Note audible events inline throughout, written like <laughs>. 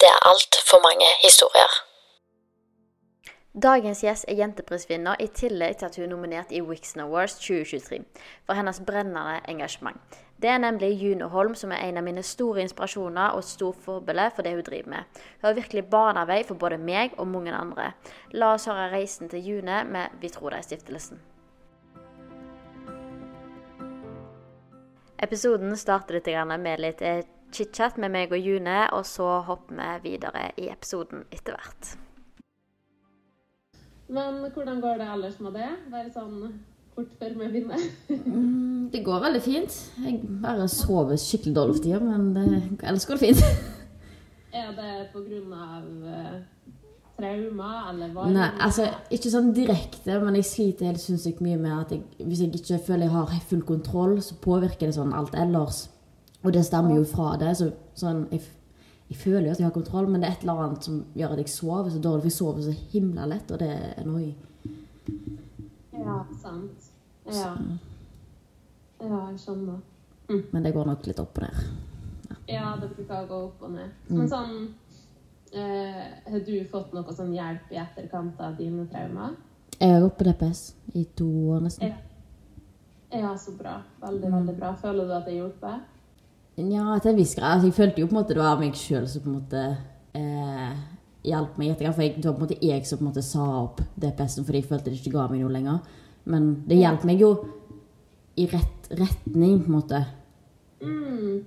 Det er altfor mange historier. Dagens gjest er jenteprisvinner i tillegg til at hun er nominert i Wixon Awards 2023 for hennes brennende engasjement. Det er nemlig June Holm som er en av mine store inspirasjoner og et stort forbilde for det hun driver med. Hun har virkelig bana vei for både meg og mange andre. La oss høre reisen til June med Vi tror det er stiftelsen. Episoden starter litt med litt eh, chit-chat med meg og June, og så hopper vi videre i episoden etter hvert. Men hvordan går det ellers med det? Bare sånn fort før vi begynner. Mm, det går veldig fint. Jeg bare sover skikkelig dårlig for tida, men det, ellers går det fint. <laughs> er det på grunn av trauma, traumer eller hva? Nei, altså ikke sånn direkte, men jeg sliter helt sinnssykt mye med at jeg, hvis jeg ikke føler jeg har full kontroll, så påvirker det sånn alt ellers. Og det stemmer jo fra det. Så, sånn, jeg, jeg føler jo at jeg har kontroll, men det er et eller annet som gjør at jeg sover så dårlig. For jeg sover så himla lett, og det er noe Ja, sant. Ja. Ja, jeg skjønner. Men det går nok litt opp og ned. Ja, det bruker å gå opp og ned. Mm. Men sånn eh, Har du fått noe sånn hjelp i etterkant av dine traumer? Jeg har gått på DPS i to år nesten. Ja. Ja, så bra. Veldig, Mm. veldig bra. Føler du at det hjelper? Ja, til en viss grad. Altså, jeg følte jo på en måte det var meg sjøl som på en måte eh, hjalp meg etterkant. For jeg, det var på en måte jeg som på en måte sa opp DPS-en fordi jeg følte det ikke ga meg noe lenger. Men det hjalp meg jo i rett retning, på en måte. Mm.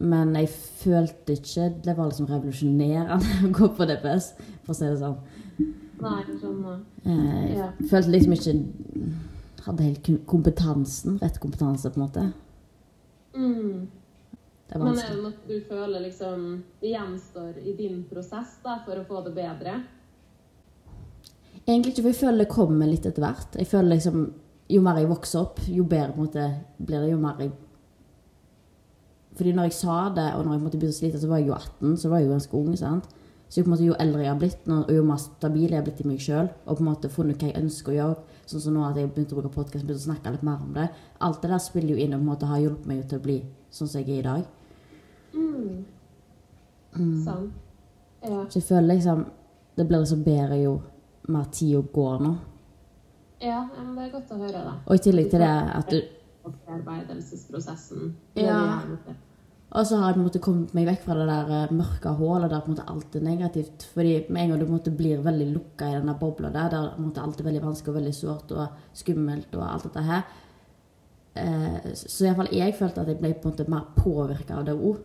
Men jeg følte ikke det var liksom revolusjonerende <laughs> å gå på DPS, for å si det sånn. Nei, sånn. Eh, Jeg Ja. følte liksom ikke hadde helt kompetansen, rett kompetanse, på en måte. Mm. Det er Men er det noe du føler liksom gjenstår i din prosess da, for å få det bedre? Egentlig ikke, for jeg føler det kommer litt etter hvert. Jeg føler liksom, Jo mer jeg vokser opp, jo bedre på en måte blir det. Jo mer jeg Fordi når jeg sa det, og når jeg måtte begynne å slite, så var jeg jo 18, så var jeg jo ganske ung. sant? Så på en måte, jo eldre jeg har blitt, og jo mer stabil jeg har blitt i meg sjøl, og på en måte funnet hva jeg ønsker å gjøre, sånn som nå at jeg begynte å bruke podkast, begynte å snakke litt mer om det Alt det der spiller jo inn og på en måte har hjulpet meg til å bli sånn som jeg er i dag. Mm. Mm. Sant. Ja. Så jeg føler liksom det blir liksom bedre jo mer tida går nå. ja, ja, men det er godt å høre, da. Og i tillegg til det at du Bearbeidelsesprosessen. Ja. Og så har jeg på en måte kommet meg vekk fra det der eh, mørke hullet der på en måte alt er negativt. Fordi med en gang du på en måte blir veldig lukka i denne bobla der, der på en måte alt er veldig vanskelig og veldig sårt og skummelt og alt dette her eh, Så iallfall jeg følte at jeg ble på en måte mer påvirka av det òg.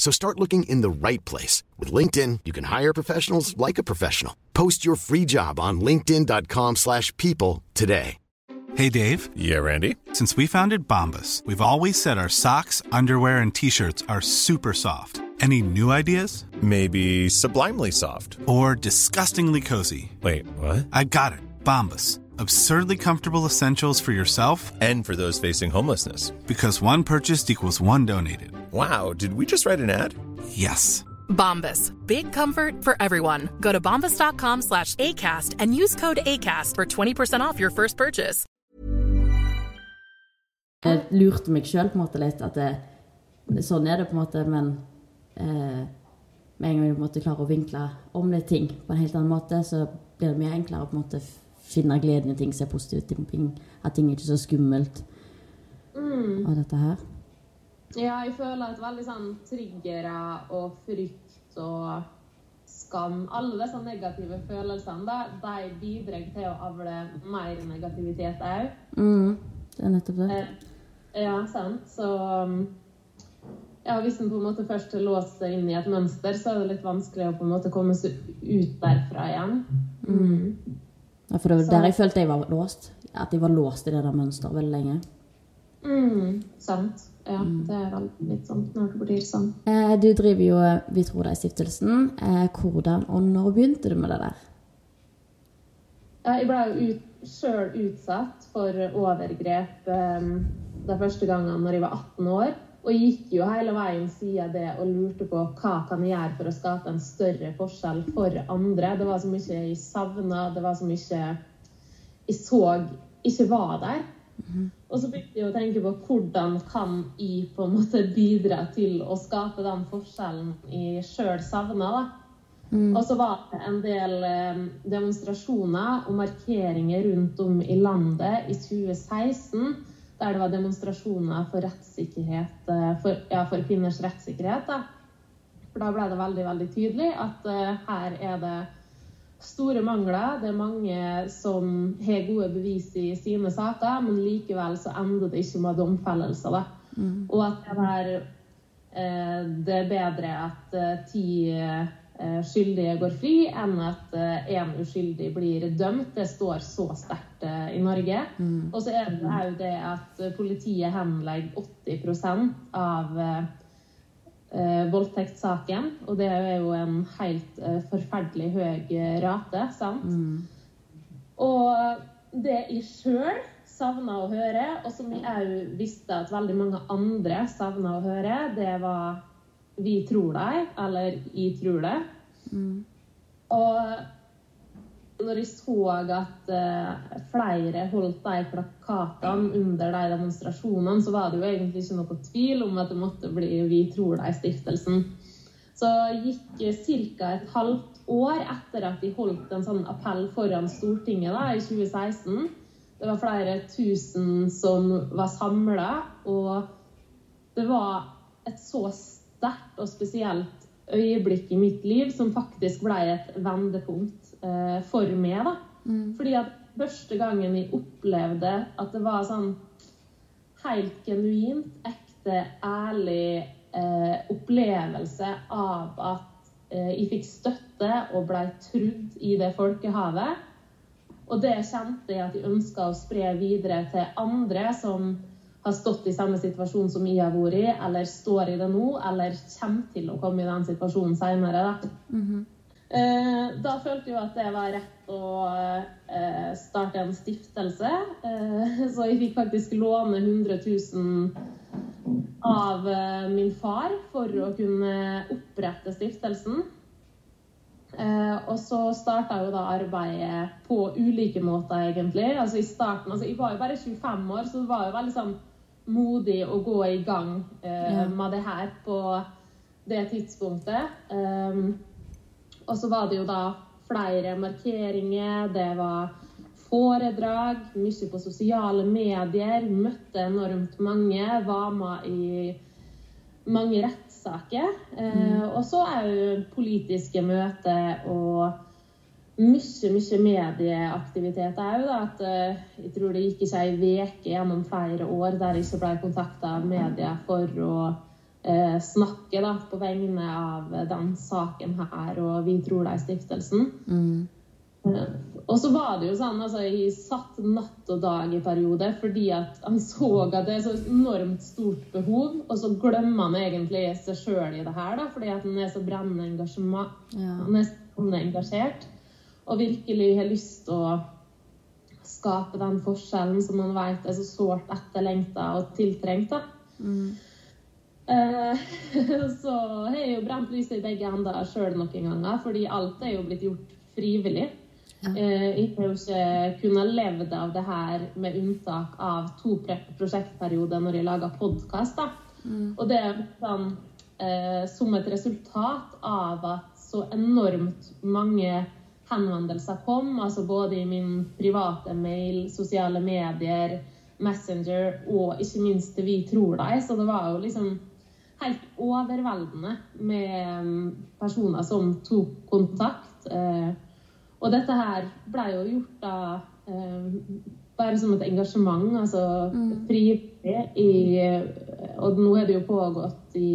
So start looking in the right place. With LinkedIn, you can hire professionals like a professional. Post your free job on linkedin.com slash people today. Hey, Dave. Yeah, Randy. Since we founded Bombus, we've always said our socks, underwear, and T-shirts are super soft. Any new ideas? Maybe sublimely soft. Or disgustingly cozy. Wait, what? I got it. Bombus. Absurdly comfortable essentials for yourself and for those facing homelessness. Because one purchased equals one donated. Wow, did we just write an ad? Yes. Bombas. Big comfort for everyone. Go to bombas.com slash ACAST and use code ACAST for 20% off your first purchase. Jeg lurte meg sjøl litt at det, sånn er det på en måte, men eh, med en gang vi på en måte klarer å vinkle om litt ting på en helt annen måte, så blir det mye enklere å på en måte finne gleden i ting, se positivt i ting, at ting er ikke så skummelt Mm. av dette her. Ja, jeg føler at veldig sånn triggere og frykt og skam, alle disse negative følelsene, da, de bidrar til å avle mer negativitet òg. Mm, det er nettopp det. Eh, ja, sant. Så um, ja, hvis en på en måte først låser seg inn i et mønster, så er det litt vanskelig å på en måte komme seg ut derfra igjen. Mm. Ja, for det var der jeg følte jeg var låst. At jeg var låst i det der mønsteret veldig lenge. Mm, sant. Ja, det er vel litt sånn når det blir sånn. Eh, du driver jo Vi tror det er stiftelsen. Eh, hvordan og når begynte du med det der? Jeg ble jo ut, sjøl utsatt for overgrep um, de første gangene når jeg var 18 år. Og gikk jo hele veien siden det og lurte på hva kan jeg gjøre for å skape en større forskjell for andre. Det var så mye jeg savna, det var så mye jeg så ikke var der. Og så begynte jeg å tenke på hvordan kan jeg på en måte bidra til å skape den forskjellen jeg sjøl savna. da. Og så var det en del eh, demonstrasjoner og markeringer rundt om i landet i 2016 der det var demonstrasjoner for eh, for, ja, for kvinners rettssikkerhet. Da. For da ble det veldig veldig tydelig at uh, her er det store mangler. Det er mange som har gode bevis i sine saker, men likevel så ender det ikke med domfellelse. Da. Og at det, er, eh, det er bedre at eh, ti eh, skyldige går fri, enn at én uskyldig blir dømt. Det står så sterkt eh, i Norge. Og så er det òg det at eh, politiet henlegger 80 av eh, eh, voldtektssaken. Og det er jo en helt eh, forferdelig høy eh, rate, sant? Og det jeg sjøl savna å høre, og som jeg òg visste at veldig mange andre savna å høre, det var 'vi tror deg', eller 'jeg tror det'. Og når jeg så at uh, flere holdt de plakatene under de demonstrasjonene, så var det jo egentlig ikke noe tvil om at det måtte bli Vi tror deg-stiftelsen. Så gikk ca. et halvt år etter at de holdt en sånn appell foran Stortinget da, i 2016. Det var flere tusen som var samla, og det var et så sterkt og spesielt øyeblikk i mitt liv som faktisk ble et vendepunkt eh, for meg. da. Fordi at første gangen jeg opplevde at det var sånn helt genuint, ekte, ærlig eh, opplevelse av at eh, jeg fikk støtte og ble trudd i det folkehavet. Og det kjente jeg at jeg ønska å spre videre til andre som har stått i samme situasjon som jeg har vært i, eller står i det nå, eller kommer til å komme i den situasjonen seinere. Eh, da følte jeg at det var rett å eh, starte en stiftelse. Eh, <laughs> så jeg fikk faktisk låne 100 000 av eh, min far for å kunne opprette stiftelsen. Eh, og så starta jo da arbeidet på ulike måter, egentlig. Altså i starten, altså Jeg var jo bare 25 år, så det var jo veldig sånn modig å gå i gang eh, med det her på det tidspunktet. Um, og så var det jo da flere markeringer, det var foredrag, mye på sosiale medier. Møtte enormt mange, var med i mange rettssaker. Eh, og så òg politiske møter og mye, mye medieaktivitet òg. At eh, jeg tror det gikk ikke ei uke gjennom flere år der jeg ikke ble kontakta av media for å snakke da, på vegne av den saken her og Vi tror deg-stiftelsen. Mm. og så var det jo sånn, altså Jeg satt natt og dag i perioder fordi at han så at det er så enormt stort behov, og så glemmer han egentlig seg sjøl i det her, da, fordi at han er så brennende engasjement, han er så engasjert og virkelig har lyst til å skape den forskjellen som man vet er så sårt etterlengta og tiltrengt. da. Eh, <laughs> så har jeg jo brent lyset i begge ender sjøl noen ganger, fordi alt er jo blitt gjort frivillig. Ja. jeg har jo ikke kunnet levd av det her med unntak av to prosjektperioder når jeg lager podkast. Og det er sånn, eh, som et resultat av at så enormt mange henvendelser kom, altså både i min private mail, sosiale medier, Messenger og ikke minst Vi tror deg. Så det var jo liksom helt overveldende med mm, personer som tok kontakt. Eh, og dette her ble jo gjort da eh, bare som et engasjement, altså frivillig. I, og nå er det jo pågått i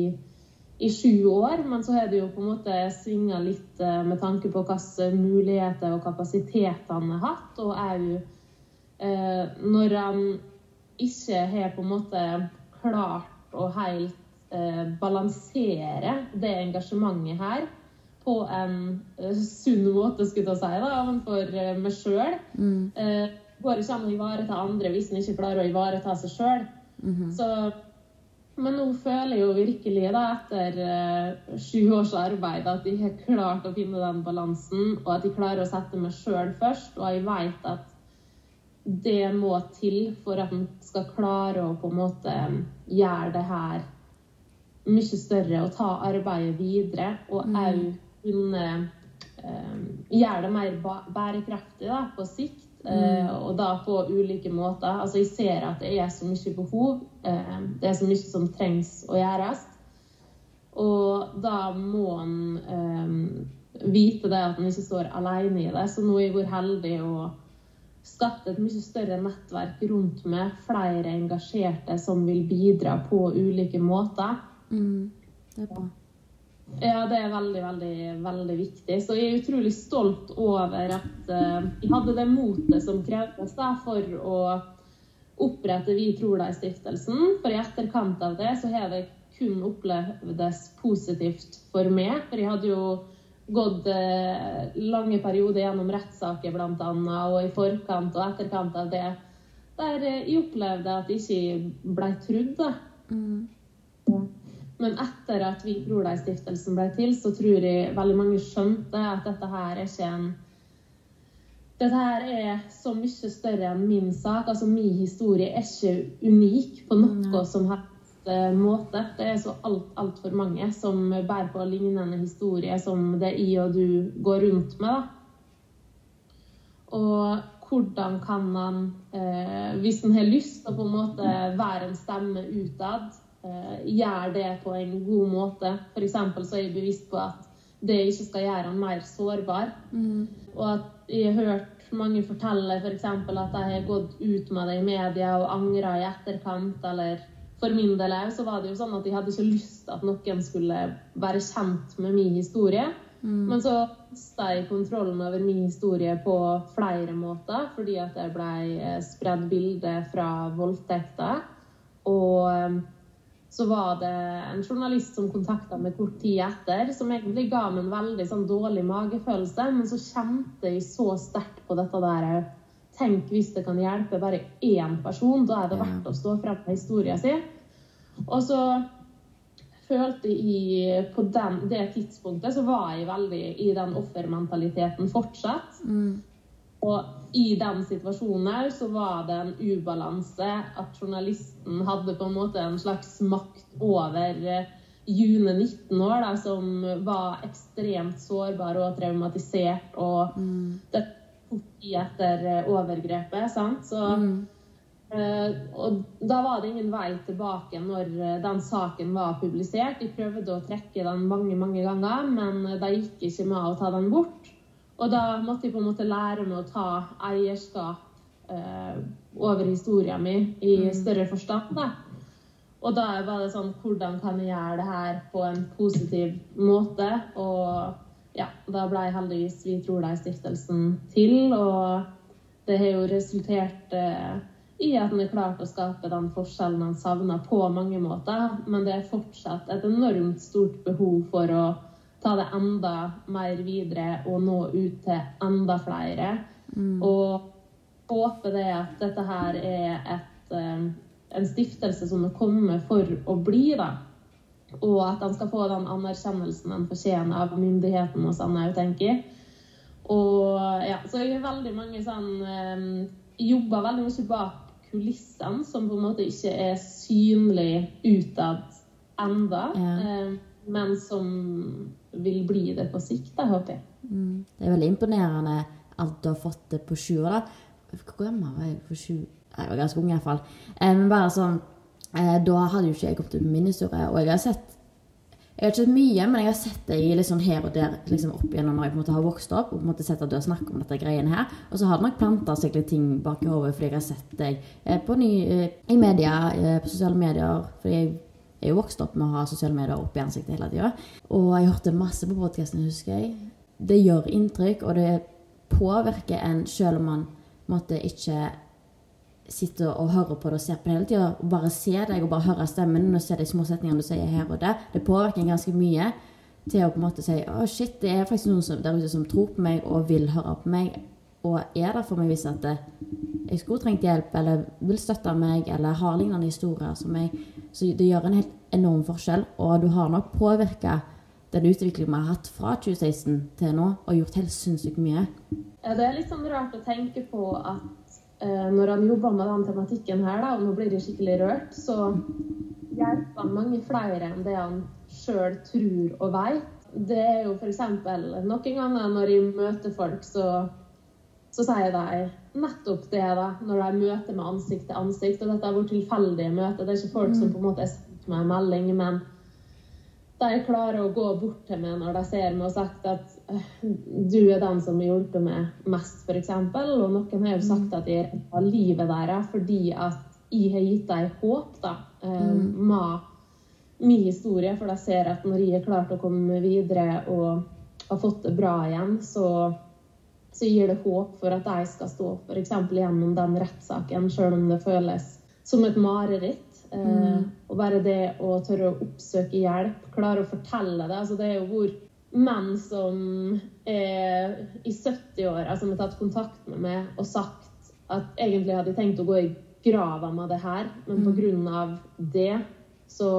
i sju år, men så har det jo på en måte svinga litt eh, med tanke på hvilke muligheter og kapasiteter han har hatt. Og òg når han ikke har på en måte klart og helt balansere det engasjementet her på en eh, sunn måte, skulle jeg si, da, overfor eh, meg sjøl. Eh, går ikke an å ivareta andre hvis en ikke klarer å ivareta seg sjøl. Så men nå føler jeg jo virkelig da, etter eh, sju års arbeid at jeg har klart å finne den balansen, og at jeg klarer å sette meg sjøl først. Og jeg vet at det må til for at en skal klare å på en måte gjøre det her mye større å ta arbeidet videre. Og òg kunne eh, gjøre det mer bærekraftig da, på sikt. Eh, og da på ulike måter. Altså Jeg ser at det er så mye behov. Eh, det er så mye som trengs å gjøres. Og da må en eh, vite det at en ikke står alene i det. Så nå har jeg vært heldig og skapt et mye større nettverk rundt meg. Flere engasjerte som vil bidra på ulike måter. Det er bra. Ja, det er veldig, veldig, veldig viktig. Så jeg er utrolig stolt over at eh, jeg hadde det motet som krevdes da, for å opprette Vi tror deg-stiftelsen. For i etterkant av det så har det kun opplevdes positivt for meg. For jeg hadde jo gått uh, lange perioder gjennom rettssaker bl.a. og i forkant og etterkant av det, der eh, jeg opplevde at jeg ikke ble trodd. da. Men etter at Vik tror deg-stiftelsen ble til, så tror jeg veldig mange skjønte at dette her er ikke en Dette her er så mye større enn min sak. Altså Min historie er ikke unik på noe som helst eh, måte. Det er så alt, altfor mange som bærer på lignende historie som det jeg og du går rundt med. da. Og hvordan kan man, eh, hvis en har lyst til å på en måte være en stemme utad, eh, gjøre det på en god måte. Eksempel så er jeg bevisst på at det ikke skal gjøre han mer sårbar. Og at jeg har hørt mange fortelle f.eks. For at de har gått ut med det i media og angra i etterkant. Eller for min del òg, så var det jo sånn at jeg hadde ikke lyst at noen skulle være kjent med min historie. Men så mista jeg kontrollen over min historie på flere måter, fordi at det ble spredd bilder fra voldtekter. Og eh, så var det en journalist som kontakta meg kort tid etter, som egentlig ga meg en veldig sånn dårlig magefølelse, men så kjente jeg så sterkt på dette der Tenk hvis det kan hjelpe bare én person, da er det verdt å stå frem med historien sin. Og så følte jeg på den, det tidspunktet så var jeg veldig i den offermentaliteten fortsatt. Og i den situasjonen òg så var det en ubalanse. At journalisten hadde på en måte en slags makt over eh, June 19 år, da, som var ekstremt sårbar og traumatisert. Og det tok tid etter eh, overgrepet. sant? Så, eh, og da var det ingen vei tilbake når den saken var publisert. De prøvde å trekke den mange mange ganger, men det gikk ikke med å ta den bort. Og da måtte jeg på en måte lære meg å ta eierskap eh, over historien min i større forstand. Og da var det sånn Hvordan kan jeg gjøre det her på en positiv måte? Og ja, da ble jeg heldigvis Vi tror deg-stiftelsen til. Og det har jo resultert eh, i at en har klart å skape den forskjellen en savner på mange måter. Men det er fortsatt et enormt stort behov for å ta det enda mer videre og nå ut til enda flere. Og håpe det at dette her er et, eh, en stiftelse som er kommet for å bli. da. Og at den skal få den anerkjennelsen de fortjener av myndighetene og sånn jeg tenker. Og ja, så jeg har veldig mange sånn eh, Jobber veldig mye bak kulissene, som på en måte ikke er synlig utad enda. Eh, men som vil bli det på sikt, da, håper jeg. Mm. Det er veldig imponerende alt du har fått det på sju år. da. Hvor gammel var jeg på sju? Jeg var ganske ung iallfall. Eh, men bare sånn eh, Da hadde jo ikke jeg kommet ut med min historie. Og jeg har sett Jeg har ikke sett mye, men jeg har sett deg litt sånn her og der liksom opp igjennom når jeg på en måte har vokst opp og på en måte sett at du har snakket om dette greiene her. Og så har det nok planta seg litt ting bak i hodet fordi jeg har sett deg eh, på ny, i media, på sosiale medier. Fordi jeg jeg er jo vokst opp med å ha sosiale medier opp i ansiktet hele tida. Og jeg hørte masse på podkasten, husker jeg. Det gjør inntrykk, og det påvirker en selv om man måtte ikke sitter og hører på det og ser på det hele tida. Bare se deg og bare høre stemmen og se de små setningene du sier her og der. Det påvirker en ganske mye til å på en måte si å shit, det er faktisk noen der ute som tror på meg og vil høre på meg. Og er der for meg hvis at jeg skulle trengt hjelp, eller vil støtte meg, eller har lignende historier som meg. Så det gjør en helt enorm forskjell, og du har nok påvirka den utviklingen vi har hatt fra 2016 til nå, og gjort helt sinnssykt mye. Det er litt sånn rart å tenke på at eh, når han jobber med den tematikken her, da, og nå blir det skikkelig rørt, så hjelper han mange flere enn det han sjøl tror og veit. Det er jo f.eks. noen ganger når jeg møter folk, så, så sier de nettopp det, da, når de møter med ansikt til ansikt. Og dette er vårt tilfeldige møte. Det er ikke folk som på en måte har sendt meg en melding, men de klarer å gå bort til meg når de ser meg og sagt at «Øh, du er den som har hjulpet meg mest, f.eks. Og noen har jo sagt at jeg redda livet deres fordi at jeg har gitt dem håp da, eh, med min historie. For de ser at når jeg har klart å komme videre og har fått det bra igjen, så, så gir det håp for at jeg skal stå f.eks. gjennom den rettssaken, sjøl om det føles som et mareritt. Eh, og bare det å tørre å oppsøke hjelp, klare å fortelle det. altså Det er jo hvor menn som er i 70-åra, som har tatt kontakt med meg og sagt at egentlig hadde jeg tenkt å gå i grava med det her, men pga. det så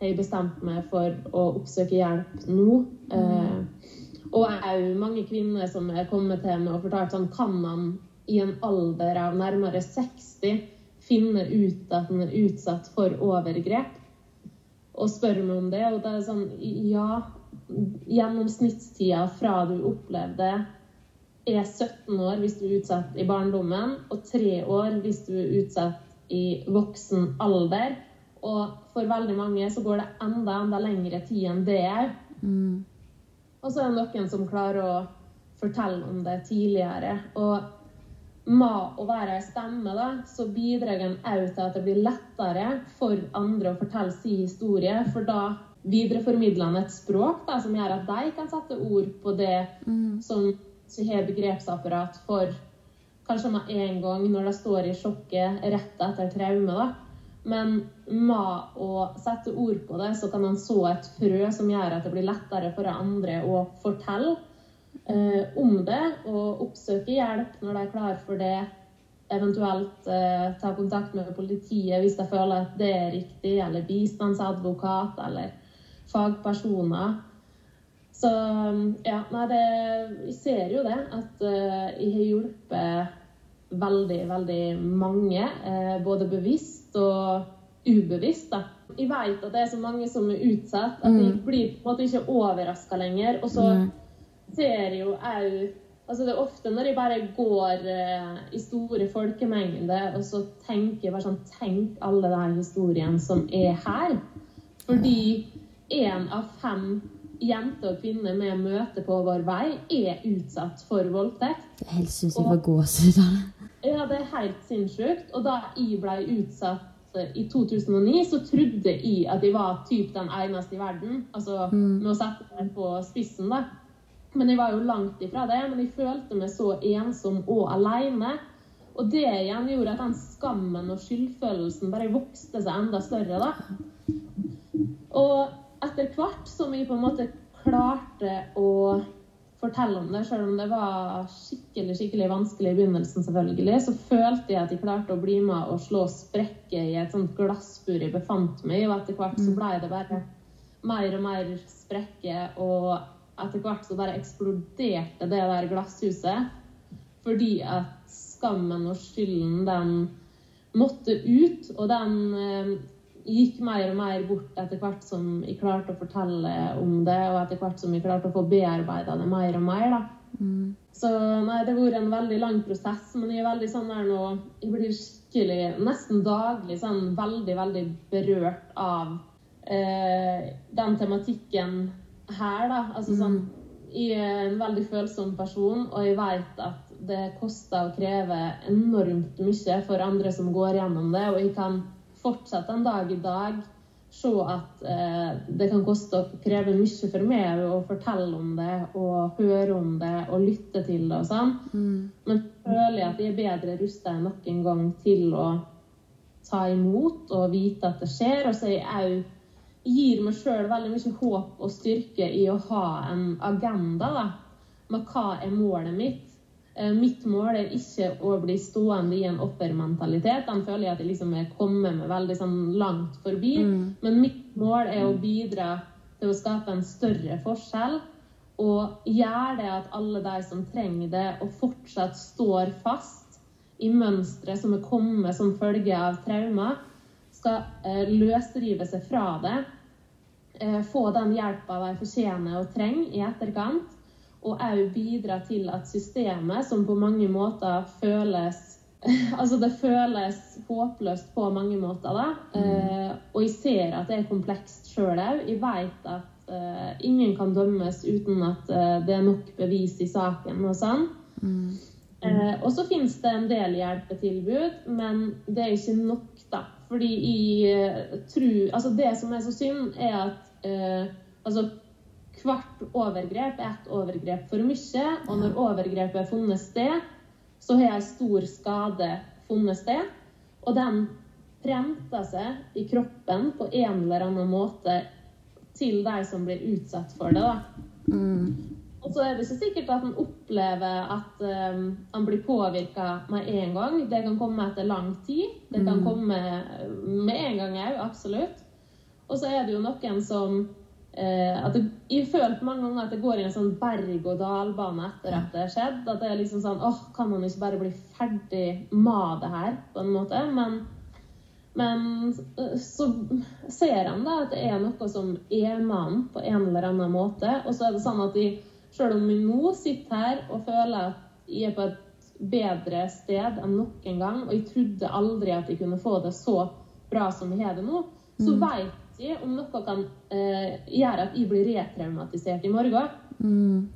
har jeg bestemt meg for å oppsøke hjelp nå. Eh, og òg mange kvinner som er kommet til meg og fortalt sånn Kan man i en alder av nærmere 60 finne ut at man er utsatt for overgrep? Og spør meg om det. Og det er sånn Ja, gjennomsnittstida fra du opplevde er 17 år hvis du er utsatt i barndommen, og 3 år hvis du er utsatt i voksen alder. Og for veldig mange så går det enda, enda lengre tid enn det er. Og så er det noen som klarer å fortelle om det tidligere. Og med å være ei stemme, da, så bidrar en òg til at det blir lettere for andre å fortelle sin historie. For da videreformidler en et språk da, som gjør at de kan sette ord på det som ikke har begrepsapparat for kanskje med en gang når de står i sjokket rett etter traume. da. Men med å sette ord på det, så kan man så et frø som gjør at det blir lettere for andre å fortelle eh, om det og oppsøke hjelp når de er klar for det. Eventuelt eh, ta kontakt med politiet hvis de føler at det er riktig, eller bistandsadvokat eller fagpersoner. Så ja, nei, det, jeg ser jo det, at eh, jeg har hjulpet veldig, veldig mange. eh, både bevisst og ubevisst. da. jeg vet at det er så mange som er utsatt, at jeg Mm. blir på en måte ikke overraska lenger. Og så ser jeg jo òg Altså det er ofte når jeg bare går uh, i store folkemengder, og så tenker jeg bare sånn Tenk alle de historiene som er her. Fordi én av fem jenter og kvinner vi møter på vår vei, er utsatt for voldtekt. Det er helt var gåsehud av det. Ja, det er helt sinnssykt. Og da jeg ble utsatt eh, i 2009, så trodde jeg at jeg var typ den eneste i verden. Altså Mm. med å sette meg på spissen, da. Men jeg var jo langt ifra det. Men jeg følte meg så ensom og alene. Og det igjen gjorde at den skammen og skyldfølelsen bare vokste seg enda større, da. Og etter hvert som jeg på en måte klarte å fortelle om det, selv om det var skikkelig skikkelig vanskelig i begynnelsen, selvfølgelig, så følte jeg at jeg klarte å bli med og slå sprekker i et sånt glassbur jeg befant meg i. Og etter hvert så ble det bare mer og mer sprekker, og etter hvert så bare eksploderte det der glasshuset. Fordi at skammen og skylden, den måtte ut, og den eh, gikk mer og mer bort etter hvert som jeg klarte å fortelle om det, og etter hvert som jeg klarte å få bearbeida det mer og mer. da. Så nei, det har vært en veldig lang prosess, men jeg er veldig sånn der nå Jeg blir skikkelig, nesten daglig, sånn veldig, veldig berørt av eh, den tematikken her, da. Altså sånn Jeg er en veldig følsom person, og jeg vet at det koster og krever enormt mye for andre som går gjennom det, og jeg kan fortsatt en dag i dag se at eh, det kan koste og kreve mye for meg å fortelle om det og høre om det og lytte til det og sånn. Men føler jeg at jeg er bedre rusta enn noen gang til å ta imot og vite at det skjer. Og så er jeg òg gir meg sjøl veldig mye håp og styrke i å ha en agenda da, med hva er målet mitt. Eh, Mitt mål er ikke å bli stående i en offermentalitet. Den føler jeg at jeg liksom er kommet meg veldig sånn langt forbi. Men mitt mål er å bidra til å skape en større forskjell. Og gjøre det at alle de som trenger det, og fortsatt står fast i mønstre som er kommet som følge av traumer, skal eh, løsrive seg fra det. Eh, få den hjelpa de fortjener og trenger i etterkant. Og òg bidra til at systemet, som på mange måter føles <laughs> Altså det føles håpløst på mange måter, da. Eh, og jeg ser at det er komplekst sjøl òg. Jeg vet at eh, ingen kan dømmes uten at eh, det er nok bevis i saken og sånn. Eh, og så finnes det en del hjelpetilbud, men det er ikke nok, da. Fordi jeg tror Altså, det som er så synd, er at eh, altså, hvert overgrep er ett overgrep for mye. Og når overgrepet har funnet sted, så har en stor skade funnet sted. Og den prenter seg i kroppen på en eller annen måte til de som blir utsatt for det. da. Og så er det ikke sikkert at en opplever at um, en blir påvirka med en gang. Det kan komme etter lang tid. Det kan Mm. komme med en gang òg, absolutt. Og så er det jo noen som at det, Jeg føler på mange ganger at det går i en sånn berg-og-dal-bane etter at det har skjedd. At det er liksom sånn åh, kan man ikke bare bli ferdig med det her, på en måte? Men, men så ser han da at det er noe som er med han på en eller annen måte. Og så er det sånn at jeg, selv om jeg nå sitter her og føler at jeg er på et bedre sted enn noen gang, og jeg trodde aldri at jeg kunne få det så bra som jeg har det nå, så Mm. vet jeg om noe kan eh, gjøre at jeg blir retraumatisert i morgen. Mm.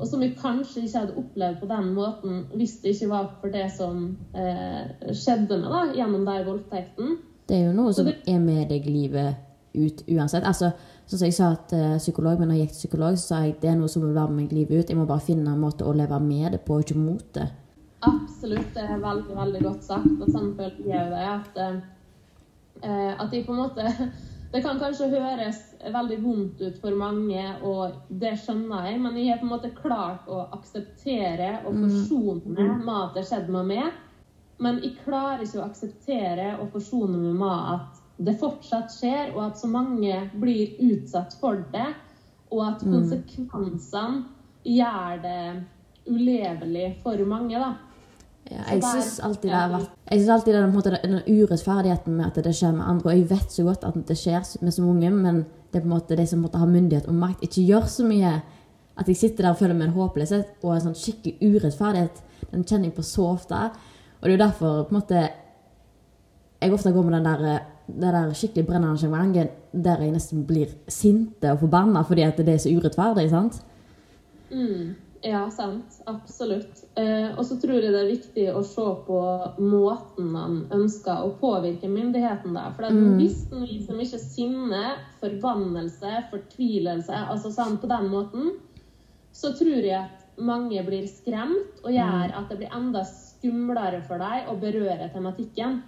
Og som jeg kanskje ikke hadde opplevd på den måten hvis det ikke var for det som eh, skjedde med da, gjennom den voldtekten. Det er jo noe som det- er med deg livet ut uansett. Altså, sånn som jeg sa til eh, psykolog, men når jeg gikk til psykolog, så sa jeg det er noe som vil være med meg livet ut. Jeg må bare finne en måte å leve med det på, ikke mot det. Absolutt, det er veldig veldig godt sagt. Og sånn føler jeg det. At, eh, at jeg på en måte Det kan kanskje høres veldig vondt ut for mange, og det skjønner jeg, men jeg har på en måte klart å akseptere og forsone meg med at det skjedde med meg. Men jeg klarer ikke å akseptere og forsone meg med at det fortsatt skjer, og at så mange blir utsatt for det, og at Mm. konsekvensene gjør det ulevelig for mange. da. Ja, jeg syns alltid det har vært Jeg synes alltid det er måte den urettferdigheten med at det skjer med andre. Og jeg vet så godt at det skjer med så mange, men det er på en måte de som måtte ha myndighet og makt, ikke gjør så mye. At jeg sitter der og føler meg en håpløshet og en sånn skikkelig urettferdighet. Den kjenner jeg på så ofte. Og det er jo derfor på en måte jeg ofte går med den der, det der skikkelig brennende engasjementet der jeg nesten blir sinte og forbanna fordi at det er så urettferdig. sant? Mm, ja, sant. Absolutt. Eh, og så tror jeg det er viktig å se på måten man ønsker å påvirke myndigheten der. For Mm. hvis den viser mye sinne, forbannelse, fortvilelse, altså sånn på den måten, så tror jeg at mange blir skremt og gjør Mm. at det blir enda skumlere for deg å berøre tematikken.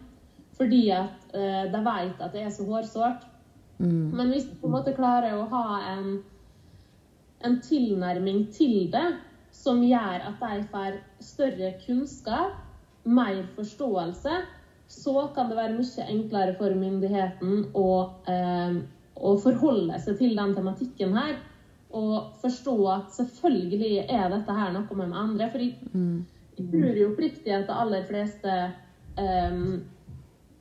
Fordi at eh, de vet at det er så hårsårt. Mm. Men hvis du på en måte klarer å ha en, en tilnærming til det som gjør at de får større kunnskap, mer forståelse, så kan det være mye enklere for myndigheten å, eh, å forholde seg til den tematikken her. Og forstå at selvfølgelig er dette her noe med andre. For jeg, jeg tror jo oppriktig at de aller fleste eh,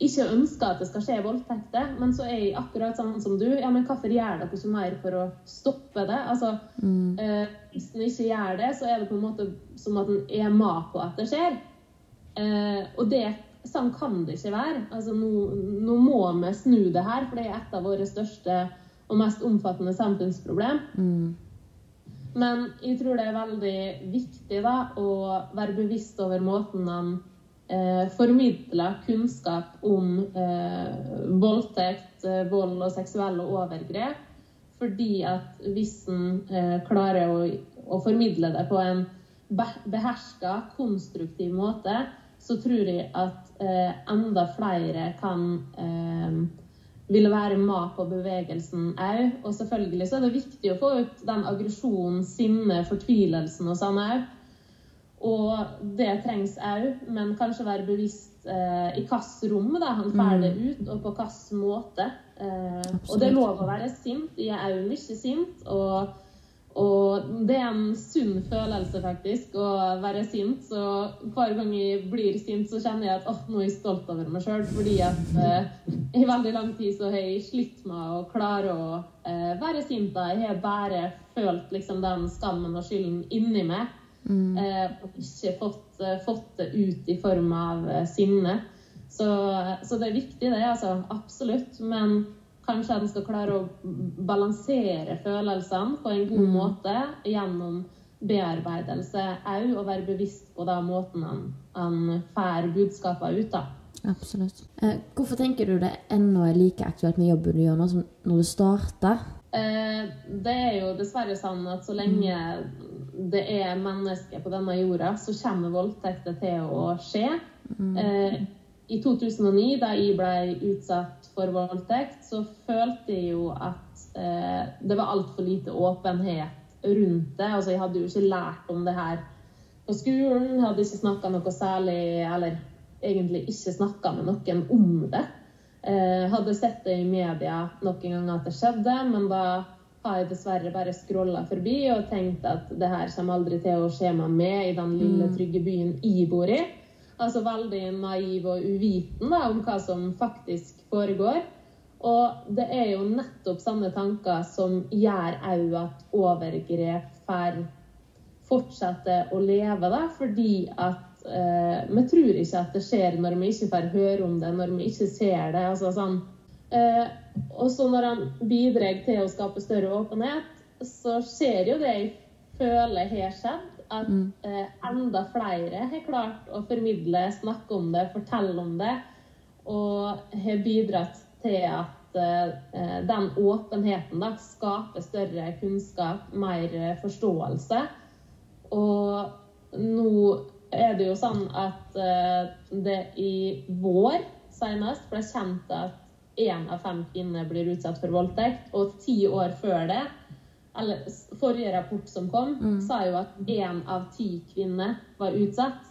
ikke ønsker at det skal skje voldtekter, men så er jeg akkurat sånn som du. Ja, men hvorfor gjør dere ikke mer for å stoppe det? Altså, eh, hvis en ikke gjør det, så er det på en måte som at en er med på at det skjer. Eh, og det, sånn kan det ikke være. Altså, nå, nå må vi snu det her, for det er et av våre største og mest omfattende samfunnsproblem. Mm. Men jeg tror det er veldig viktig da, å være bevisst over måten man eh, formidler kunnskap om eh, voldtekt, eh, vold og seksuelle overgrep. Fordi at hvis en eh, klarer å, å formidle det på en be- beherska, konstruktiv måte, så tror jeg at eh, enda flere kan eh, ville være med på bevegelsen òg. Og selvfølgelig så er det viktig å få ut den aggresjonen, sinnet, fortvilelsen og sånn òg. Og det trengs òg, men kanskje være bevisst eh, i hvilket rom da, han får det ut, og på hvilken måte. Eh, og det er lov å være sint. Jeg er òg mye sint. Og, og det er en sunn følelse, faktisk, å være sint. Så hver gang jeg blir sint, så kjenner jeg at oh, nå er jeg stolt over meg sjøl. Fordi at eh, i veldig lang tid så har jeg slitt med å klare å eh, være sint. da. Jeg har bare følt liksom den skammen og skylden inni meg. Eh, og ikke fått, eh, fått det ut i form av eh, sinne. Så, så det er viktig, det. altså, Absolutt. Men kanskje en skal klare å balansere følelsene på en god måte gjennom bearbeidelse òg, og være bevisst på da måten han, han får budskapene ut. da. Absolutt. Eh, hvorfor tenker du det ennå er like aktuelt med jobben du gjør nå, som når du starta? Eh, det er jo dessverre sånn at så lenge det er mennesker på denne jorda, så kommer voldtekter til å skje. Eh, I 2009, da jeg ble utsatt for voldtekt, så følte jeg jo at eh, det var altfor lite åpenhet rundt det. Altså, jeg hadde jo ikke lært om det her på skolen, hadde ikke snakka noe særlig, eller egentlig ikke snakka med noen om det. Eh, hadde sett det i media noen ganger at det skjedde, men da har jeg dessverre bare scrolla forbi og tenkt at det her kommer aldri til å skje med i den lille, trygge byen jeg bor i. Altså veldig naiv og uviten da, om hva som faktisk foregår. Og det er jo nettopp sånne tanker som gjør òg at overgrep får fortsette å leve, da, fordi at eh, vi tror ikke at det skjer når vi ikke får høre om det, når vi ikke ser det. altså sånn. Eh, og så når han bidrar til å skape større åpenhet, så skjer jo det jeg føler har skjedd, at eh, enda flere har klart å formidle, snakke om det, fortelle om det, og har bidratt til at eh, den åpenheten da, skaper større kunnskap, mer eh, forståelse. Og nå er det jo sånn at eh, det i vår senest ble kjent at én av fem kvinner blir utsatt for voldtekt, og ti år før det eller Forrige rapport som kom, sa jo at én av ti kvinner var utsatt.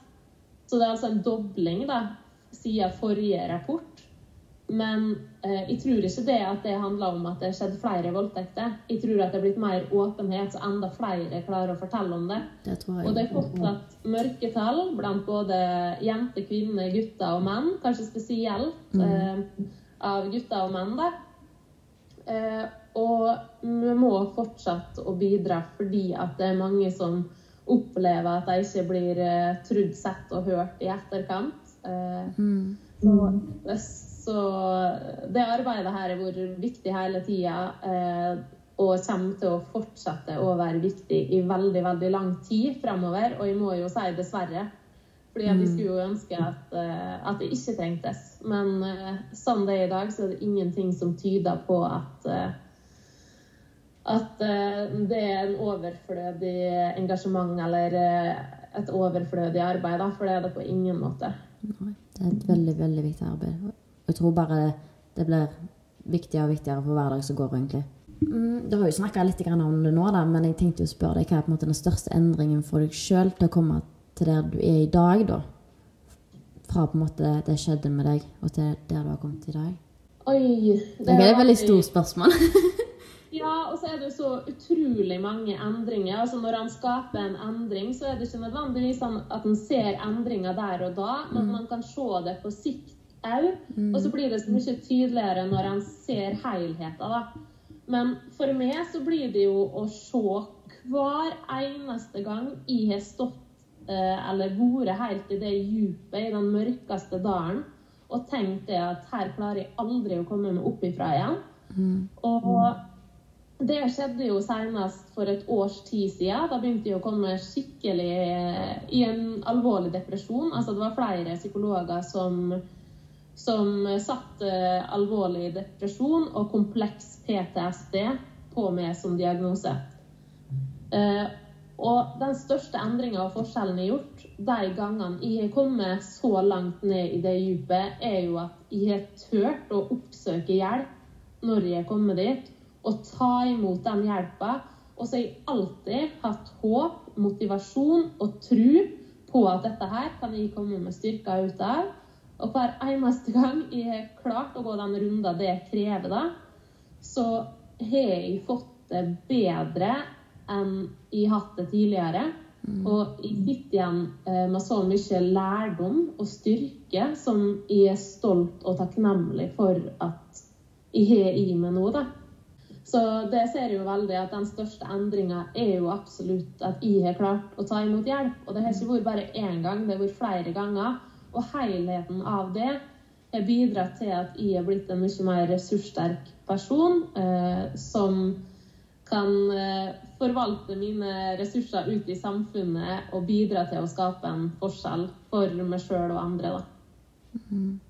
Så det er altså en dobling da, siden forrige rapport. Men eh, jeg tror ikke det at det handler om at det har skjedd flere voldtekter. Jeg tror at det er blitt mer åpenhet, så enda flere klarer å fortelle om det. Det. Og det er fortsatt mørketall blant både jenter, kvinner, gutter og menn. Kanskje spesielt Mm. eh, av gutter og menn. da. Eh, og vi må fortsette å bidra fordi at det er mange som opplever at de ikke blir trudd, sett og hørt i etterkant. Eh, Mm. så, så det arbeidet her har vært viktig hele tida. Eh, og kommer til å fortsette å være viktig i veldig veldig lang tid fremover. Og jeg må jo si dessverre. Fordi at jeg Mm. skulle jo ønske at, eh, at det ikke trengtes. Men sånn det er i dag, så er det ingenting som tyder på at eh, at det er en overflødig engasjement eller et overflødig arbeid. Da, for det er det på ingen måte. Nei, det er et veldig, veldig viktig arbeid. Jeg tror bare det blir viktigere og viktigere for hver dag som går, egentlig. Mm, du har jo snakka litt om det nå, da, men jeg tenkte jo å spørre deg hva er den største endringen for deg sjøl til å komme til der du er i dag, da? Fra på en måte det skjedde med deg, og til der du har kommet i dag? Oi, Det er et veldig stort spørsmål. <laughs> Ja, og så er det jo så utrolig mange endringer. Altså Når han skaper en endring, så er det ikke nødvendigvis sånn at han ser endringer der og da, men Mm. man kan se det på sikt òg. Mm. Og så blir det så mye tydeligere når han ser helheten, da. Men for meg så blir det jo å se hver eneste gang jeg har stått eller vært helt i det djupet, i den mørkeste dalen, og tenkt det at her klarer jeg aldri å komme meg opp ifra igjen. Mm. Og det skjedde jo senest for et års tid siden. Da begynte jeg å komme skikkelig eh, i en alvorlig depresjon. Altså det var flere psykologer som, som satte alvorlig depresjon og kompleks PTSD på meg som diagnose. Eh, og den største endringa og forskjellen jeg har gjort de gangene jeg har kommet så langt ned i det dypet, er jo at jeg har turt å oppsøke hjelp når jeg har kommet dit, og ta imot den hjelpa. Og så har jeg alltid hatt håp, motivasjon og tro på at dette her kan jeg komme med styrker ut av. Og hver eneste gang jeg har klart å gå den runda det krever, da, så har jeg fått det bedre enn jeg har hatt det tidligere. Og jeg sitter igjen eh, med så mye lærdom og styrke som jeg er stolt og takknemlig for at jeg har i meg nå, da. Så det ser jeg jo veldig at den største endringa er jo absolutt at jeg har klart å ta imot hjelp. Og det har ikke vært bare én gang, det har vært flere ganger. Og helheten av det har bidratt til at jeg er blitt en mye mer ressurssterk person eh, som kan eh, forvalte mine ressurser ut i samfunnet og bidra til å skape en forskjell for meg sjøl og andre. Da. Mm.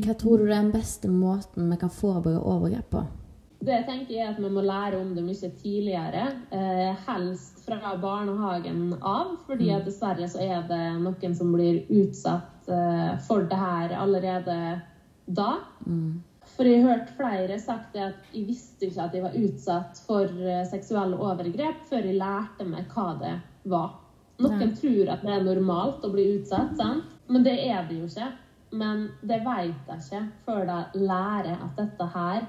Hva tror du er den beste måten vi kan forebygge overgrep på? Det jeg tenker jeg at vi må lære om det mye tidligere. Eh, helst fra barnehagen av, fordi at dessverre så er det noen som blir utsatt eh, for det her allerede da. Mm. For jeg har hørt flere sagt det at jeg visste ikke at jeg var utsatt for eh, seksuelle overgrep før jeg lærte meg hva det var. Noen Nei. tror at det er normalt å bli utsatt, sant? men det er det jo ikke. Men det vet jeg ikke før de lærer at dette her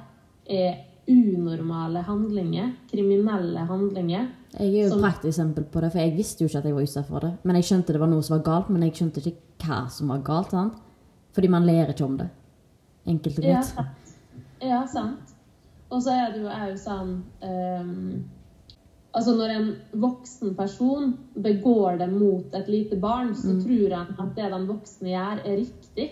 er unormale handlinger, kriminelle handlinger. Jeg er jo et som- prakteksempel på det, for jeg visste jo ikke at jeg var utsatt for det. Men jeg skjønte det var noe som var galt, men jeg skjønte ikke hva som var galt. sant? Fordi man ler ikke om det. Enkelt og Ja, greit. sant. Ja, sant. Og så er det jo òg sånn um, Altså Når en voksen person begår det mot et lite barn, så Mm. tror han at det den voksne gjør, er riktig.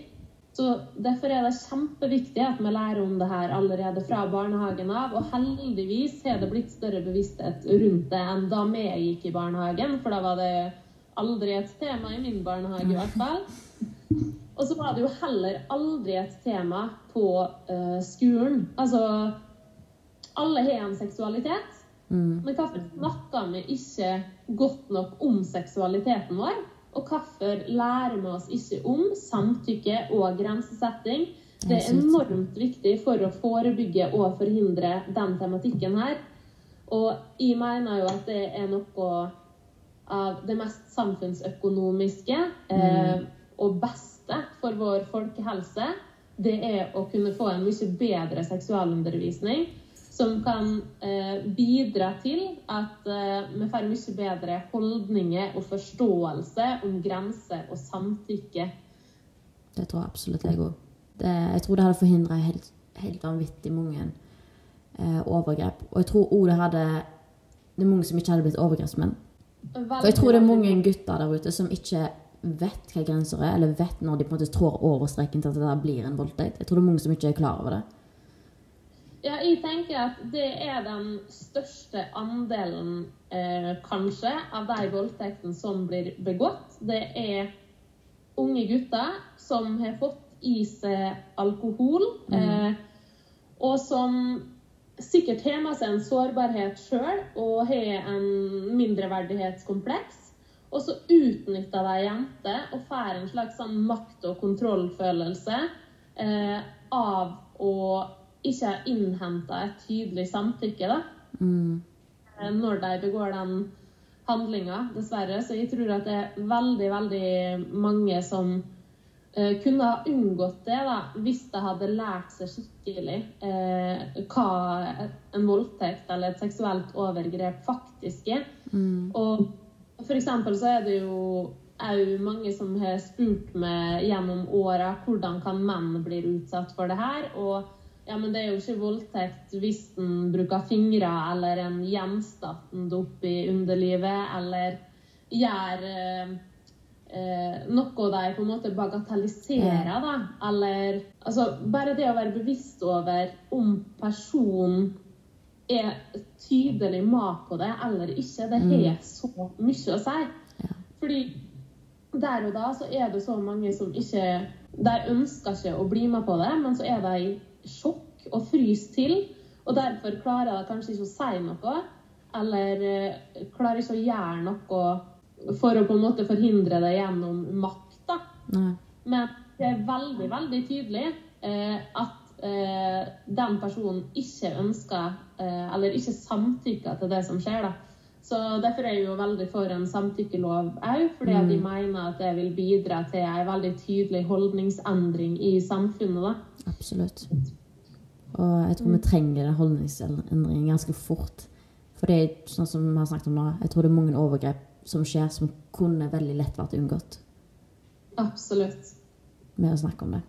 Så Derfor er det kjempeviktig at vi lærer om det her allerede fra barnehagen av. Og heldigvis har det blitt større bevissthet rundt det enn da vi gikk i barnehagen. For da var det aldri et tema i min barnehage, i hvert fall. <laughs> Og så var det jo heller aldri et tema på uh, skolen. Altså Alle har en seksualitet. Mm. Men hvorfor snakker vi ikke godt nok om seksualiteten vår? Og hvorfor lærer vi oss ikke om samtykke og grensesetting? Det er enormt viktig for å forebygge og forhindre den tematikken her. Og jeg mener jo at det er noe av det mest samfunnsøkonomiske eh, og beste for vår folkehelse. det er å kunne få en mye bedre seksualundervisning som kan eh, bidra til at eh, vi får mye bedre holdninger og forståelse om grenser og samtykke. Det tror jeg absolutt jeg òg. Jeg tror det hadde forhindra helt, helt vanvittig mange eh, overgrep. Og jeg tror òg det hadde Det er mange som ikke hadde blitt overgrepsmenn. For jeg tror det er mange gutter der ute som ikke vet hva grenser er, eller vet når de på en måte trår over streken til at det blir en voldtekt. Jeg tror det er mange som ikke er klar over det. Ja, jeg tenker at det er den største andelen, eh, kanskje, av de voldtektene som blir begått. Det er unge gutter som har fått i seg alkohol, eh, og som sikkert har med seg en sårbarhet sjøl og har en mindreverdighetskompleks. Og så utnytta de jenter og får en slags sånn makt- og kontrollfølelse eh, av å ikke ha innhenta et tydelig samtykke da, Mm. eh, når de begår den handlinga, dessverre. Så jeg tror at det er veldig, veldig mange som eh, kunne ha unngått det da, hvis de hadde lært seg skikkelig eh, hva en voldtekt eller et seksuelt overgrep faktisk er. Mm. Og for eksempel så er det jo òg mange som har spurt meg gjennom åra hvordan kan menn bli utsatt for det her. Og ja, men det er jo ikke voldtekt hvis en bruker fingre eller en gjenstand i underlivet, eller gjør eh, eh, noe de på en måte bagatelliserer, da. Eller altså Bare det å være bevisst over om personen er tydelig mak på det eller ikke, det Mm. har så mye å si. Fordi der og da så er det så mange som ikke De ønsker ikke å bli med på det, men så er de i sjokk og fryser til. Og derfor klarer de kanskje ikke å si noe, eller eh, klarer ikke å gjøre noe for å på en måte forhindre det gjennom makt. da. Nei. Men det er veldig, veldig tydelig eh, at eh, den personen ikke ønsker eh, Eller ikke samtykker til det som skjer. da. Så Derfor er jeg jo veldig for en samtykkelov òg, fordi Mm. mener at det vil bidra til en veldig tydelig holdningsendring i samfunnet. da. Absolutt. Og jeg tror vi trenger den holdningsendringen ganske fort. For det er sånn som vi har snakket om nå, jeg tror det er mange overgrep som skjer som kunne veldig lett vært unngått Absolutt. med å snakke om det.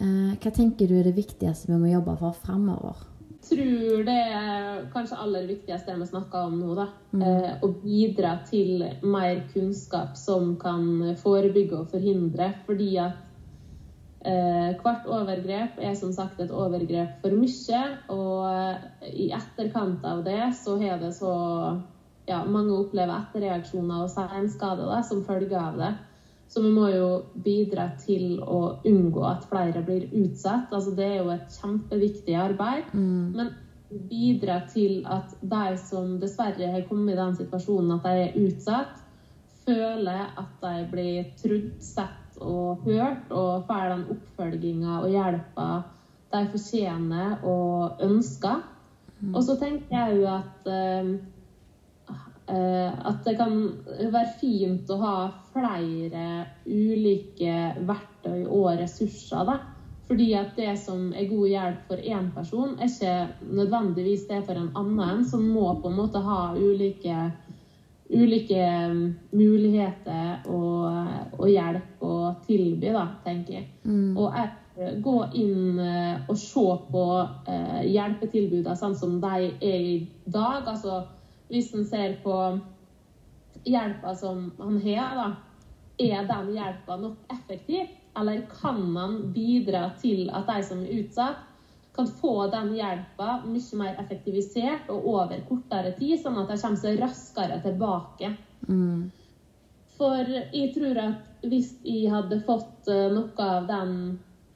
Eh, hva tenker du er det viktigste vi må jobbe for framover? tror det er kanskje aller viktigste vi snakker om nå. da. Eh, å bidra til mer kunnskap som kan forebygge og forhindre. Fordi at eh, hvert overgrep er som sagt et overgrep for mye. Og eh, i etterkant av det så har det så ja, Mange opplever etterreaksjoner og senskade som følge av det. Så vi må jo bidra til å unngå at flere blir utsatt. Altså, det er jo et kjempeviktig arbeid. Men bidra til at de som dessverre har kommet i den situasjonen at de er utsatt, føler at de blir trodd, sett og hørt, og får den oppfølginga og hjelpa de fortjener og ønsker. Og så tenker jeg jo at eh, at det kan være fint å ha flere ulike verktøy og ressurser. Da. Fordi at det som er god hjelp for én person, er ikke nødvendigvis det for en annen, som må på en måte ha ulike, ulike mm, muligheter og, og hjelp å tilby, da, tenker jeg. Og jeg gå inn eh, og se på eh, hjelpetilbudene sånn som de er i dag. altså hvis en ser på hjelpa som han har, da, er den hjelpa nok effektiv? Eller kan man bidra til at de som er utsatt, kan få den hjelpa mye mer effektivisert og over kortere tid, sånn at de kommer seg raskere tilbake? Mm. For jeg tror at hvis jeg hadde fått eh, noe av den,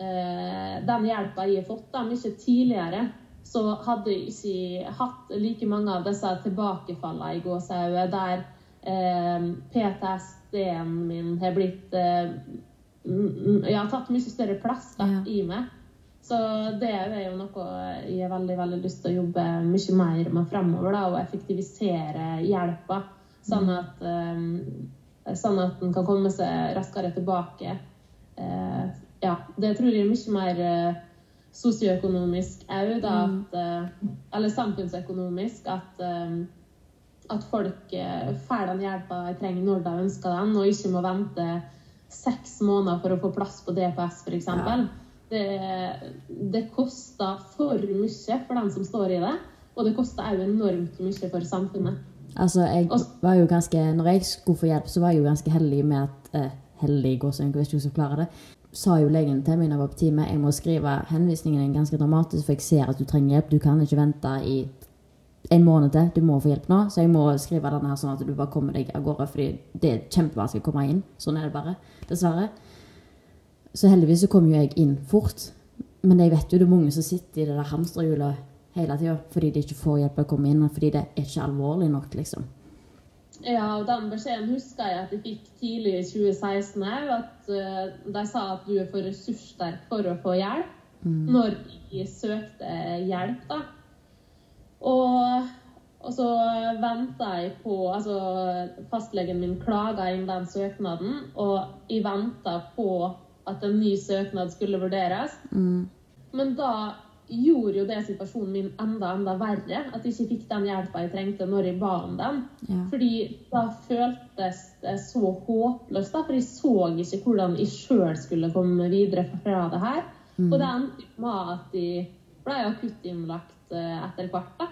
eh, den hjelpa jeg har fått da, mye tidligere, så hadde jeg ikke hatt like mange av disse tilbakefallene i gåsehauget der eh, PTSD-en min har blitt eh, ja, tatt mye større plass da, i meg. Så det er jo noe jeg har veldig, veldig lyst til å jobbe mye mer med fremover. Og effektivisere hjelpa, sånn at, eh, sånn at en kan komme seg raskere tilbake. Eh, ja, det tror jeg er mye mer eh, sosioøkonomisk òg, da. At, eh, eller samfunnsøkonomisk. At, eh, at folk eh, får den hjelpa de trenger når de ønsker den, og ikke må vente seks måneder for å få plass på DPS, f.eks. Ja. Det, det koster for mye for den som står i det, og det koster òg enormt mye for samfunnet. Altså, jeg var jo ganske Når jeg skulle få hjelp, så var jeg jo ganske heldig med at eh, Heldig, gåsehud, hvis jeg skal klare det. Sa jo legen til meg da jeg var på time jeg må skrive henvisningen din ganske dramatisk, for jeg ser at du trenger hjelp. Du kan ikke vente i en måned til. Du må få hjelp nå. Så jeg må skrive denne her sånn at du bare kommer deg av gårde, fordi det er kjempevanskelig å komme inn. Sånn er det bare. Dessverre. Så heldigvis så kom jo jeg inn fort. Men jeg vet jo det er mange som sitter i det der hamsterhjulet hele tida fordi de ikke får hjelp til å komme inn, fordi det er ikke alvorlig nok, liksom. Ja, og den beskjeden husker jeg at jeg fikk tidlig i 2016 òg. At uh, de sa at du er for ressurssterk for å få hjelp. Når jeg søkte hjelp, da. Og, og så venta jeg på Altså, fastlegen min klaga inn den søknaden, og jeg venta på at en ny søknad skulle vurderes. Men da gjorde jo det situasjonen min enda enda verre. At jeg ikke fikk den hjelpa jeg trengte når jeg ba om den. Ja. Fordi da føltes det så håpløst, da, for jeg så ikke hvordan jeg sjøl skulle komme videre fra det her. Mm. Og det endte med at jeg ble akuttinnlagt eh, etter hvert. da.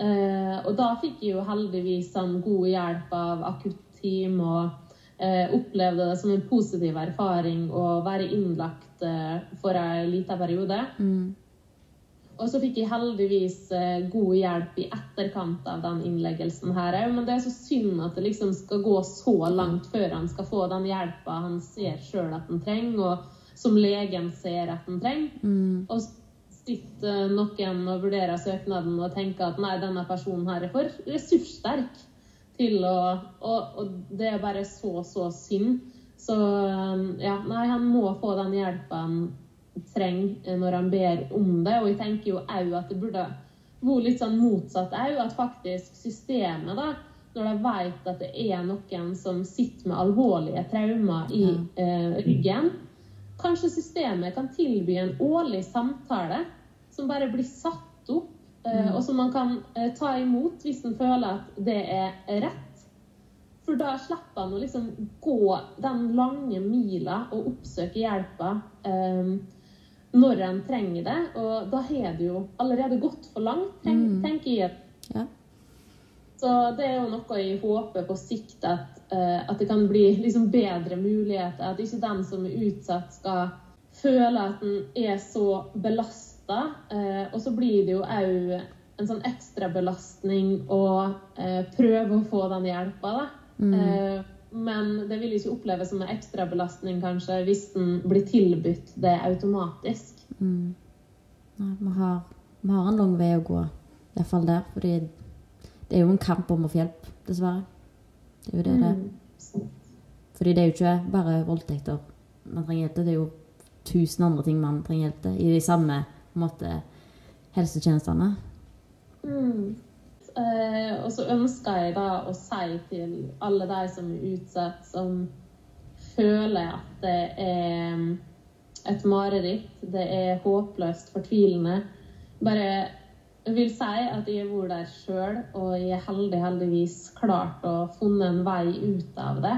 Eh, og da fikk jeg jo heldigvis sånn god hjelp av akutteam og eh, opplevde det som en positiv erfaring å være innlagt eh, for en liten periode. Mm. Og så fikk jeg heldigvis eh, god hjelp i etterkant av den innleggelsen her òg. Men det er så synd at det liksom skal gå så langt før han skal få den hjelpa han ser sjøl at han trenger, og som legen ser at han trenger. Mm. Og sitter noen og vurderer søknaden og tenker at nei, denne personen her er for ressurssterk til å Og, og det er bare så, så synd. Så um, ja, nei, han må få den hjelpa han trenger når han ber om det. Og jeg tenker jo òg at det burde vært litt sånn motsatt òg. At faktisk systemet, da, når de vet at det er noen som sitter med alvorlige traumer i eh, ryggen, kanskje systemet kan tilby en årlig samtale som bare blir satt opp, eh, Mm. og som man kan eh, ta imot hvis en føler at det er rett. For da slipper han å liksom gå den lange mila og oppsøke hjelpa eh, når en trenger det. Og da har det jo allerede gått for langt, tenk, Mm. tenker jeg. Ja. Så det er jo noe jeg håper på sikt at, eh, at det kan bli liksom bedre muligheter. At ikke den som er utsatt, skal føle at den er så belasta. Eh, og så blir det jo òg en sånn ekstrabelastning å eh, prøve å få den hjelpa, da. Mm. Men det vil ikke oppleves som en ekstrabelastning kanskje hvis den blir tilbudt det automatisk. Mm. Nei, vi har, vi har en lang vei å gå, iallfall der. Fordi det er jo en kamp om å få hjelp, dessverre. Det er jo det det er. Mm. Fordi det er jo ikke bare voldtekter man trenger hjelp til. Det er jo tusen andre ting man trenger hjelp til i de samme måte, helsetjenestene. Mm. Eh, og så ønsker jeg da å si til alle de som er utsatt, som føler at det er mm, et mareritt, det er håpløst fortvilende Bare vil si at jeg har vært der sjøl, og jeg er heldig heldigvis klart å funnet en vei ut av det.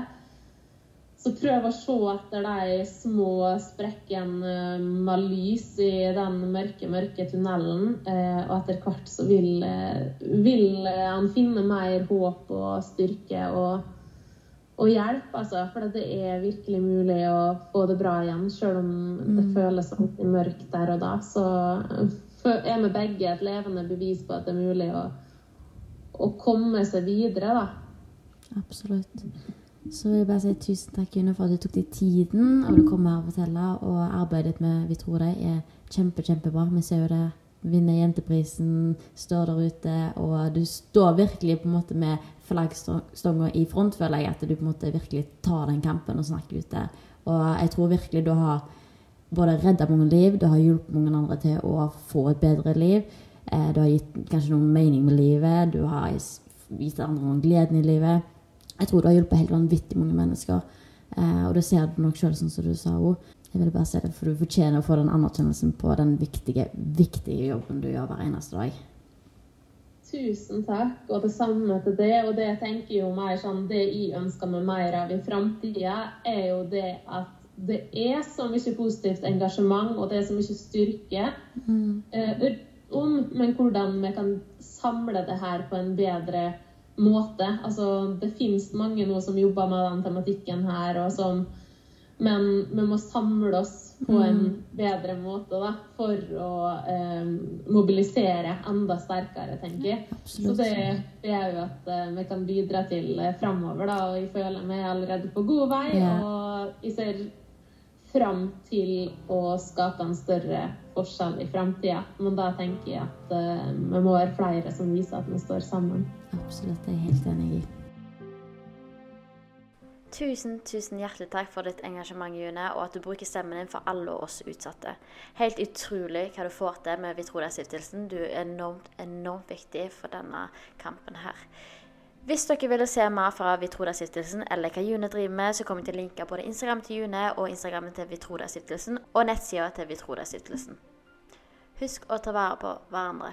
Så prøv å se etter de små sprekkene med lys i den mørke, mørke tunnelen. Eh, og etter hvert så vil, eh, vil han finne mer håp og styrke og, og hjelp, altså. For det er virkelig mulig å få det bra igjen, sjøl om det føles alltid mørkt der og da. Så eh, er vi begge et levende bevis på at det er mulig å, å komme seg videre, da. Absolutt. Så vil jeg bare si tusen takk June, for at du tok deg tiden og du kom her og fortelle. Og arbeidet med Vi tror deg er kjempe, kjempebra. Vi ser jo det. Vinner Jenteprisen, står der ute, og du står virkelig på en måte med flaggstanga i front, føler jeg. At du på en måte virkelig tar den kampen og snakker ut det. Og jeg tror virkelig du har både redda mange liv, du har hjulpet mange andre til å få et bedre liv. Eh, Du har gitt kanskje noen mening med livet, du har gitt andre noen gleden i livet. Jeg tror du har hjulpet helt vanvittig mange mennesker. Eh, og det ser du nok sjøl, sånn som du sa òg. Jeg vil bare si det, for du fortjener å få den anerkjennelsen på den viktige, viktige jobben du gjør hver eneste dag. Tusen takk, og det samme til det. Og det jeg tenker jo mer sånn, det jeg ønsker meg mer av i framtida, er jo det at det er så mye positivt engasjement, og det er så mye styrke Mm. eh, om, men hvordan vi kan samle det her på en bedre måte. Altså, det finnes mange nå som jobber med den tematikken her, og som, men vi må samle oss på en Mm. bedre måte da, for å eh, mobilisere enda sterkere, tenker jeg. Så Absolutt. det, det er jo at eh, vi kan bidra til eh, framover, da, og jeg føler meg allerede på god vei. Ja. Og jeg ser fram til å skape en større forskjell i framtida. Men da tenker jeg at eh, vi må være flere som viser at vi står sammen. Absolutt, jeg er helt enig i. Tusen, tusen hjertelig takk for ditt engasjement, June, og at du bruker stemmen din for alle oss utsatte. Helt utrolig hva du får til med Vitroda-stiftelsen. Du er enormt, enormt viktig for denne kampen her. Hvis dere vil se mer fra Vitroda-stiftelsen eller hva June driver med, så kommer jeg til å linke både Instagram til June og Instagrammen til Vitroda-stiftelsen og nettsida til Vitroda-stiftelsen. Husk å ta vare på hverandre.